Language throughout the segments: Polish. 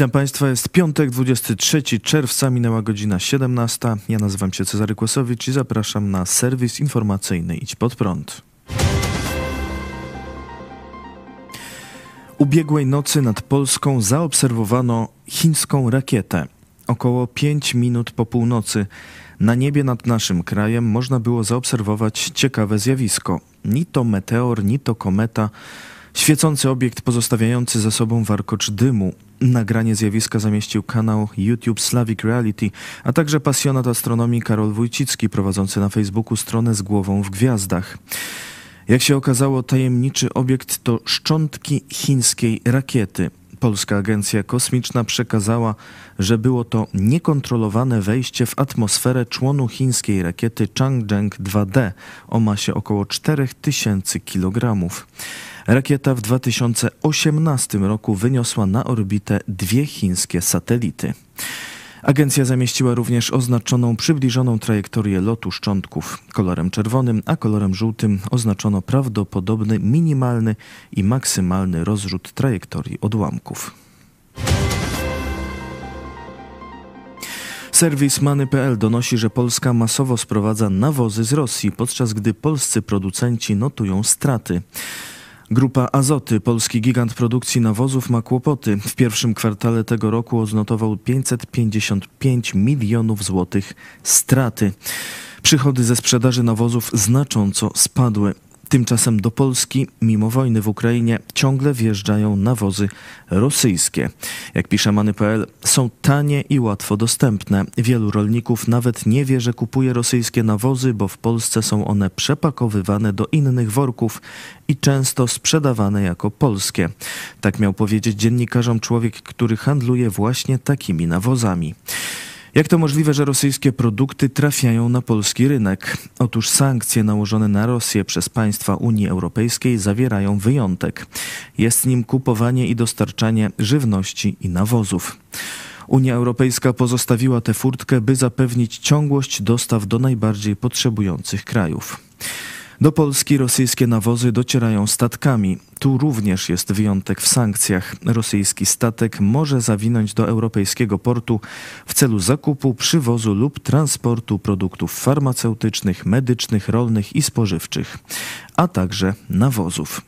Witam Państwa, jest piątek, 23 czerwca, minęła godzina 17. Ja nazywam się Cezary Kłosowicz i zapraszam na serwis informacyjny Idź Pod Prąd. Ubiegłej nocy nad Polską zaobserwowano chińską rakietę. Około 5 minut po północy na niebie nad naszym krajem można było zaobserwować ciekawe zjawisko. Ni to meteor, ni to kometa. Świecący obiekt pozostawiający za sobą warkocz dymu. Nagranie zjawiska zamieścił kanał YouTube Slavic Reality, a także pasjonat astronomii Karol Wójcicki prowadzący na Facebooku stronę z głową w gwiazdach. Jak się okazało, tajemniczy obiekt to szczątki chińskiej rakiety. Polska Agencja Kosmiczna przekazała, że było to niekontrolowane wejście w atmosferę członu chińskiej rakiety Changzheng 2D o masie około 4000 kg. Rakieta w 2018 roku wyniosła na orbitę dwie chińskie satelity. Agencja zamieściła również oznaczoną przybliżoną trajektorię lotu szczątków. Kolorem czerwonym, a kolorem żółtym oznaczono prawdopodobny minimalny i maksymalny rozrzut trajektorii odłamków. Serwis Many.pl donosi, że Polska masowo sprowadza nawozy z Rosji, podczas gdy polscy producenci notują straty. Grupa Azoty, polski gigant produkcji nawozów, ma kłopoty. W pierwszym kwartale tego roku odnotował 555 milionów złotych straty. Przychody ze sprzedaży nawozów znacząco spadły. Tymczasem do Polski, mimo wojny w Ukrainie, ciągle wjeżdżają nawozy rosyjskie. Jak pisze Many.pl, są tanie i łatwo dostępne. Wielu rolników nawet nie wie, że kupuje rosyjskie nawozy, bo w Polsce są one przepakowywane do innych worków i często sprzedawane jako polskie. Tak miał powiedzieć dziennikarzom człowiek, który handluje właśnie takimi nawozami. Jak to możliwe, że rosyjskie produkty trafiają na polski rynek? Otóż sankcje nałożone na Rosję przez państwa Unii Europejskiej zawierają wyjątek. Jest nim kupowanie i dostarczanie żywności i nawozów. Unia Europejska pozostawiła tę furtkę, by zapewnić ciągłość dostaw do najbardziej potrzebujących krajów. Do Polski rosyjskie nawozy docierają statkami. Tu również jest wyjątek w sankcjach. Rosyjski statek może zawinąć do europejskiego portu w celu zakupu, przywozu lub transportu produktów farmaceutycznych, medycznych, rolnych i spożywczych, a także nawozów.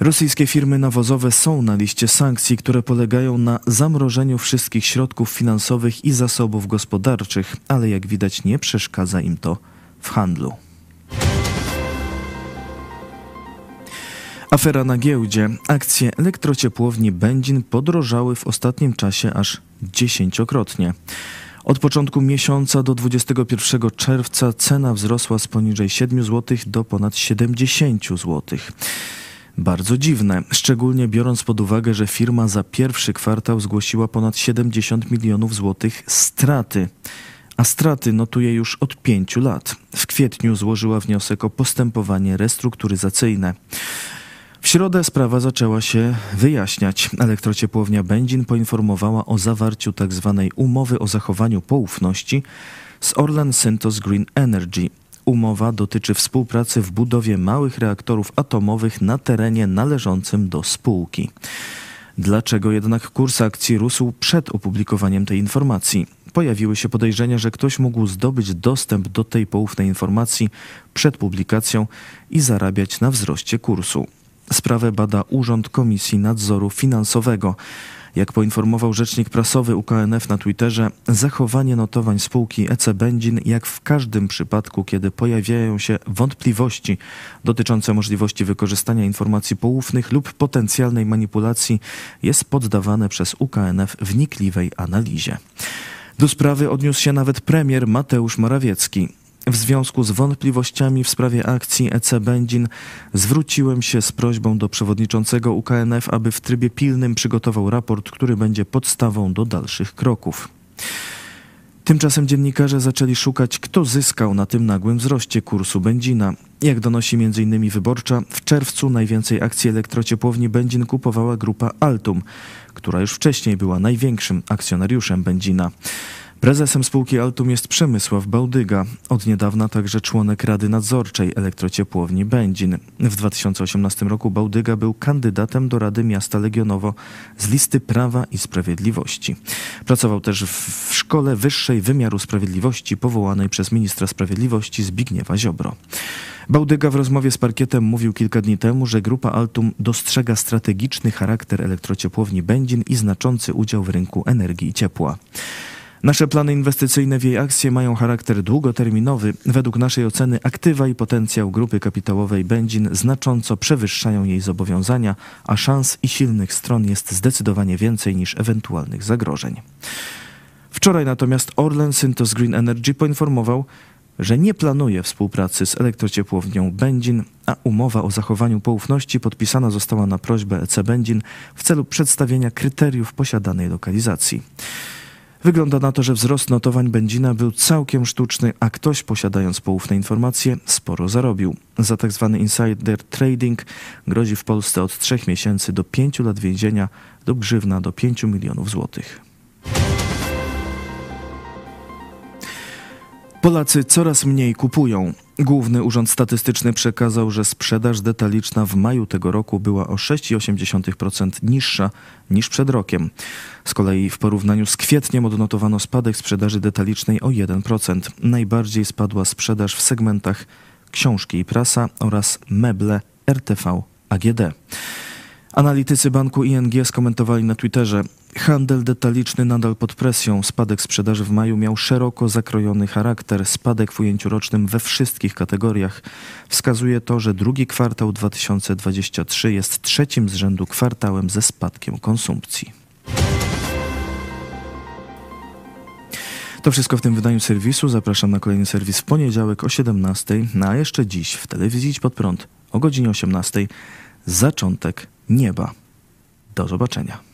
Rosyjskie firmy nawozowe są na liście sankcji, które polegają na zamrożeniu wszystkich środków finansowych i zasobów gospodarczych, ale jak widać nie przeszkadza im to w handlu. Afera na giełdzie. Akcje elektrociepłowni Będzin podrożały w ostatnim czasie aż dziesięciokrotnie. Od początku miesiąca do 21 czerwca cena wzrosła z poniżej 7 zł do ponad 70 zł. Bardzo dziwne, szczególnie biorąc pod uwagę, że firma za pierwszy kwartał zgłosiła ponad 70 milionów złotych straty a straty notuje już od pięciu lat. W kwietniu złożyła wniosek o postępowanie restrukturyzacyjne. Środę sprawa zaczęła się wyjaśniać. Elektrociepłownia Będzin poinformowała o zawarciu tzw. Tak umowy o zachowaniu poufności z Orlen Syntos Green Energy. Umowa dotyczy współpracy w budowie małych reaktorów atomowych na terenie należącym do spółki. Dlaczego jednak kurs akcji rósł przed opublikowaniem tej informacji? Pojawiły się podejrzenia, że ktoś mógł zdobyć dostęp do tej poufnej informacji przed publikacją i zarabiać na wzroście kursu. Sprawę bada Urząd Komisji Nadzoru Finansowego. Jak poinformował rzecznik prasowy UKNF na Twitterze, zachowanie notowań spółki EC Będzin, jak w każdym przypadku, kiedy pojawiają się wątpliwości dotyczące możliwości wykorzystania informacji poufnych lub potencjalnej manipulacji, jest poddawane przez UKNF wnikliwej analizie. Do sprawy odniósł się nawet premier Mateusz Morawiecki. W związku z wątpliwościami w sprawie akcji EC Będzin zwróciłem się z prośbą do przewodniczącego UKNF, aby w trybie pilnym przygotował raport, który będzie podstawą do dalszych kroków. Tymczasem dziennikarze zaczęli szukać, kto zyskał na tym nagłym wzroście kursu benzina. Jak donosi m.in. Wyborcza, w czerwcu najwięcej akcji elektrociepłowni Będzin kupowała grupa Altum, która już wcześniej była największym akcjonariuszem benzina. Prezesem spółki Altum jest Przemysław Bałdyga, od niedawna także członek Rady Nadzorczej Elektrociepłowni Będzin. W 2018 roku Bałdyga był kandydatem do Rady Miasta Legionowo z listy Prawa i Sprawiedliwości. Pracował też w Szkole Wyższej Wymiaru Sprawiedliwości powołanej przez ministra sprawiedliwości Zbigniewa Ziobro. Bałdyga w rozmowie z parkietem mówił kilka dni temu, że grupa Altum dostrzega strategiczny charakter elektrociepłowni Będzin i znaczący udział w rynku energii i ciepła. Nasze plany inwestycyjne w jej akcje mają charakter długoterminowy. Według naszej oceny aktywa i potencjał grupy kapitałowej Będzin znacząco przewyższają jej zobowiązania, a szans i silnych stron jest zdecydowanie więcej niż ewentualnych zagrożeń. Wczoraj natomiast Orlen Syntos Green Energy poinformował, że nie planuje współpracy z elektrociepłownią Będzin, a umowa o zachowaniu poufności podpisana została na prośbę EC Będzin w celu przedstawienia kryteriów posiadanej lokalizacji. Wygląda na to, że wzrost notowań Będzina był całkiem sztuczny, a ktoś posiadając poufne informacje sporo zarobił. Za tzw. Tak insider trading grozi w Polsce od 3 miesięcy do 5 lat więzienia lub grzywna do 5 milionów złotych. Polacy coraz mniej kupują. Główny Urząd Statystyczny przekazał, że sprzedaż detaliczna w maju tego roku była o 6,8% niższa niż przed rokiem. Z kolei w porównaniu z kwietniem odnotowano spadek sprzedaży detalicznej o 1%. Najbardziej spadła sprzedaż w segmentach książki i prasa oraz meble RTV AGD. Analitycy banku ING skomentowali na Twitterze: Handel detaliczny nadal pod presją. Spadek sprzedaży w maju miał szeroko zakrojony charakter. Spadek w ujęciu rocznym we wszystkich kategoriach. Wskazuje to, że drugi kwartał 2023 jest trzecim z rzędu kwartałem ze spadkiem konsumpcji. To wszystko w tym wydaniu serwisu. Zapraszam na kolejny serwis w poniedziałek o 17, no a jeszcze dziś w telewizji Idź Pod Prąd o godzinie 18 zaczątek nieba. Do zobaczenia.